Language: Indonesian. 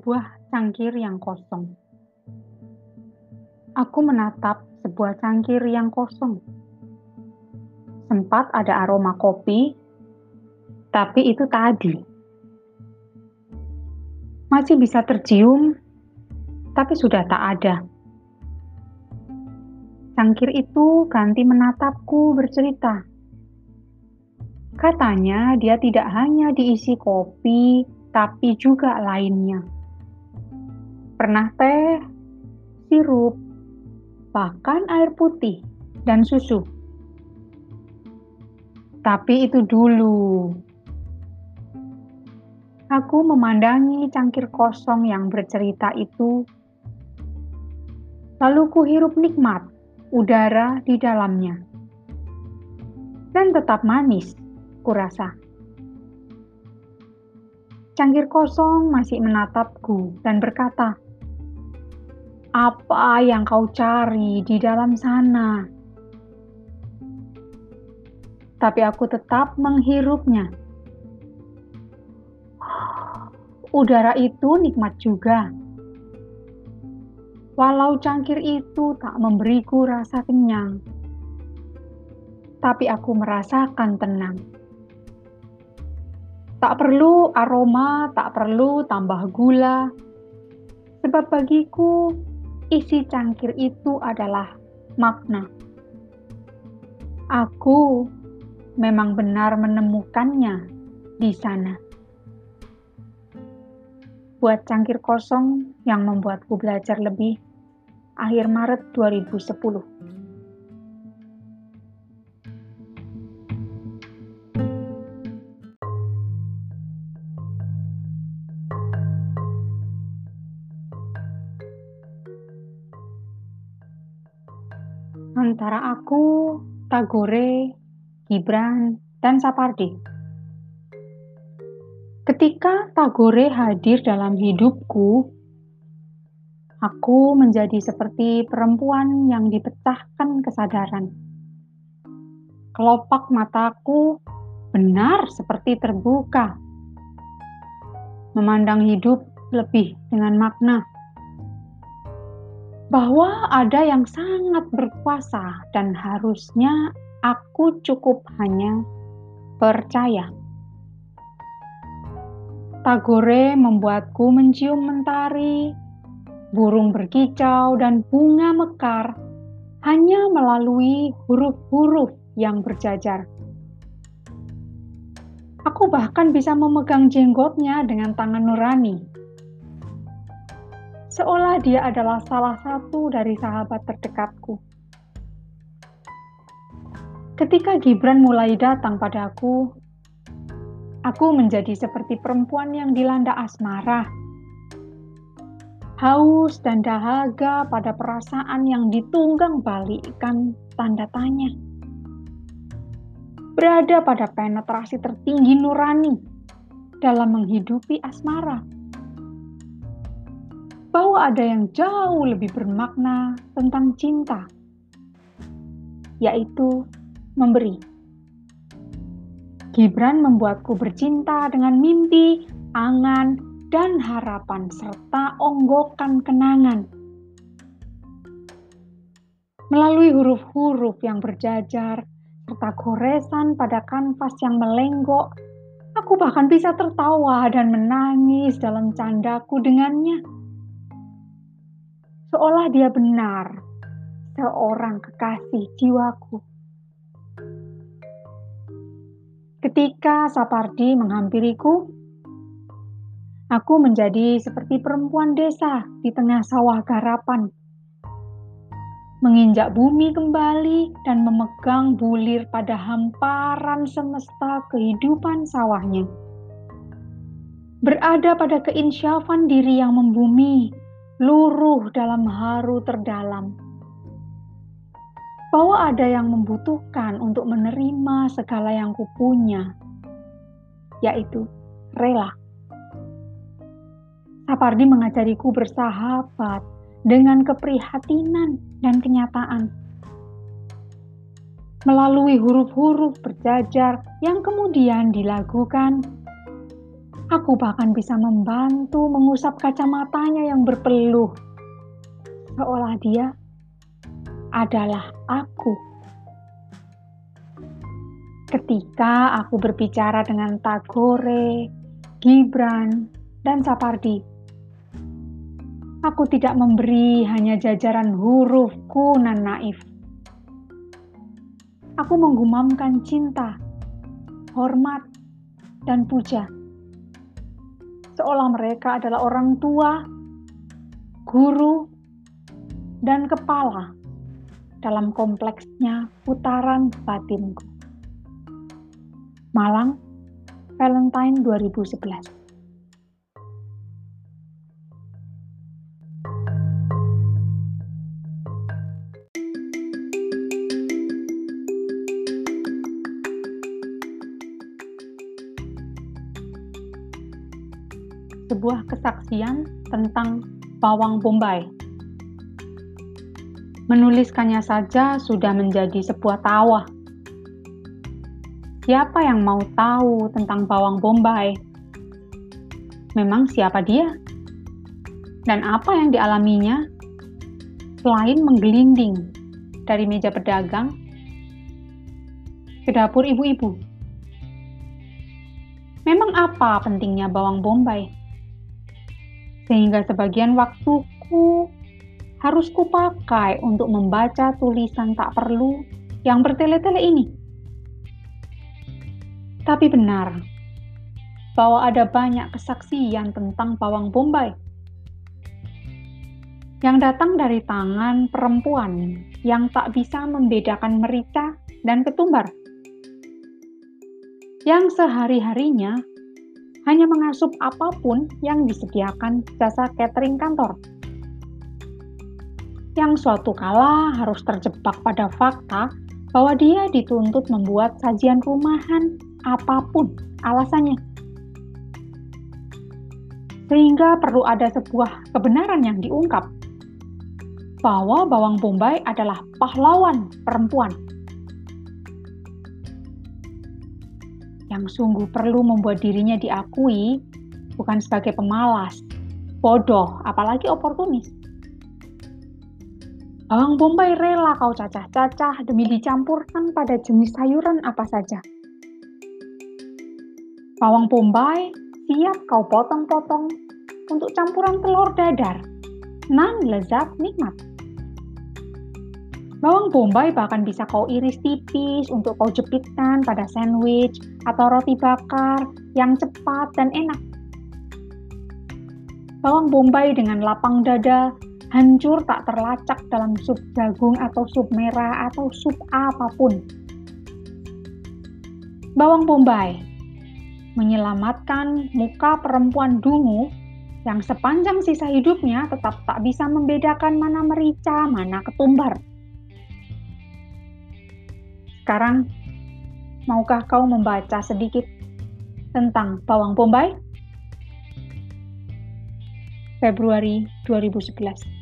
sebuah cangkir yang kosong. Aku menatap sebuah cangkir yang kosong. Sempat ada aroma kopi, tapi itu tadi. Masih bisa tercium, tapi sudah tak ada. Cangkir itu ganti menatapku bercerita. Katanya dia tidak hanya diisi kopi, tapi juga lainnya. Pernah teh, sirup, bahkan air putih dan susu. Tapi itu dulu. Aku memandangi cangkir kosong yang bercerita itu, lalu kuhirup nikmat udara di dalamnya. Dan tetap manis, kurasa. Cangkir kosong masih menatapku dan berkata, "Apa yang kau cari di dalam sana?" Tapi aku tetap menghirupnya. Udara itu nikmat juga. Walau cangkir itu tak memberiku rasa kenyang, tapi aku merasakan tenang. Tak perlu aroma, tak perlu tambah gula, sebab bagiku isi cangkir itu adalah makna. Aku memang benar menemukannya di sana. Buat cangkir kosong yang membuatku belajar lebih, akhir Maret 2010. Antara aku, Tagore, Gibran, dan Sapardi. Ketika Tagore hadir dalam hidupku, aku menjadi seperti perempuan yang dipecahkan kesadaran. Kelopak mataku benar seperti terbuka, memandang hidup lebih dengan makna bahwa ada yang sangat berkuasa dan harusnya aku cukup hanya percaya. Tagore membuatku mencium mentari, burung berkicau, dan bunga mekar hanya melalui huruf-huruf yang berjajar. Aku bahkan bisa memegang jenggotnya dengan tangan nurani seolah dia adalah salah satu dari sahabat terdekatku. Ketika Gibran mulai datang padaku, aku menjadi seperti perempuan yang dilanda asmara. Haus dan dahaga pada perasaan yang ditunggang balikkan tanda tanya. Berada pada penetrasi tertinggi nurani dalam menghidupi asmara bahwa ada yang jauh lebih bermakna tentang cinta, yaitu memberi. Gibran membuatku bercinta dengan mimpi, angan, dan harapan, serta onggokan kenangan. Melalui huruf-huruf yang berjajar, serta goresan pada kanvas yang melenggok, aku bahkan bisa tertawa dan menangis dalam candaku dengannya seolah dia benar seorang kekasih jiwaku. Ketika Sapardi menghampiriku, aku menjadi seperti perempuan desa di tengah sawah garapan, menginjak bumi kembali dan memegang bulir pada hamparan semesta kehidupan sawahnya. Berada pada keinsyafan diri yang membumi luruh dalam haru terdalam. Bahwa ada yang membutuhkan untuk menerima segala yang kupunya, yaitu rela. Sapardi mengajariku bersahabat dengan keprihatinan dan kenyataan. Melalui huruf-huruf berjajar yang kemudian dilakukan, Aku bahkan bisa membantu mengusap kacamatanya yang berpeluh, seolah dia adalah aku. Ketika aku berbicara dengan Tagore, Gibran, dan Sapardi, aku tidak memberi hanya jajaran huruf kunan naif. Aku menggumamkan cinta, hormat, dan puja. Seolah mereka adalah orang tua, guru, dan kepala dalam kompleksnya putaran batinku. Malang, Valentine 2011. Sebuah kesaksian tentang bawang bombay. Menuliskannya saja sudah menjadi sebuah tawa Siapa yang mau tahu tentang bawang bombay? Memang siapa dia? Dan apa yang dialaminya? Selain menggelinding dari meja pedagang ke dapur ibu-ibu. Memang apa pentingnya bawang bombay? Sehingga sebagian waktuku harus kupakai untuk membaca tulisan tak perlu yang bertele-tele ini. Tapi benar bahwa ada banyak kesaksian tentang bawang bombay yang datang dari tangan perempuan yang tak bisa membedakan merica dan ketumbar. Yang sehari-harinya hanya mengasup apa pun yang disediakan jasa catering kantor. Yang suatu kala harus terjebak pada fakta bahwa dia dituntut membuat sajian rumahan apa pun alasannya. Sehingga perlu ada sebuah kebenaran yang diungkap bahwa bawang bombay adalah pahlawan perempuan yang sungguh perlu membuat dirinya diakui bukan sebagai pemalas, bodoh, apalagi oportunis. Bawang bombay rela kau cacah-cacah demi dicampurkan pada jenis sayuran apa saja Bawang bombay siap kau potong-potong untuk campuran telur dadar. Nan lezat nikmat. Bawang bombay bahkan bisa kau iris tipis untuk kau jepitkan pada sandwich atau roti bakar yang cepat dan enak. Bawang bombay dengan lapang dada hancur tak terlacak dalam sup jagung atau sup merah atau sup apa pun. Bawang bombay menyelamatkan muka perempuan dungu yang sepanjang sisa hidupnya tetap tak bisa membedakan mana merica, mana ketumbar. Sekarang, maukah kau membaca sedikit tentang bawang bombay? Februari 2011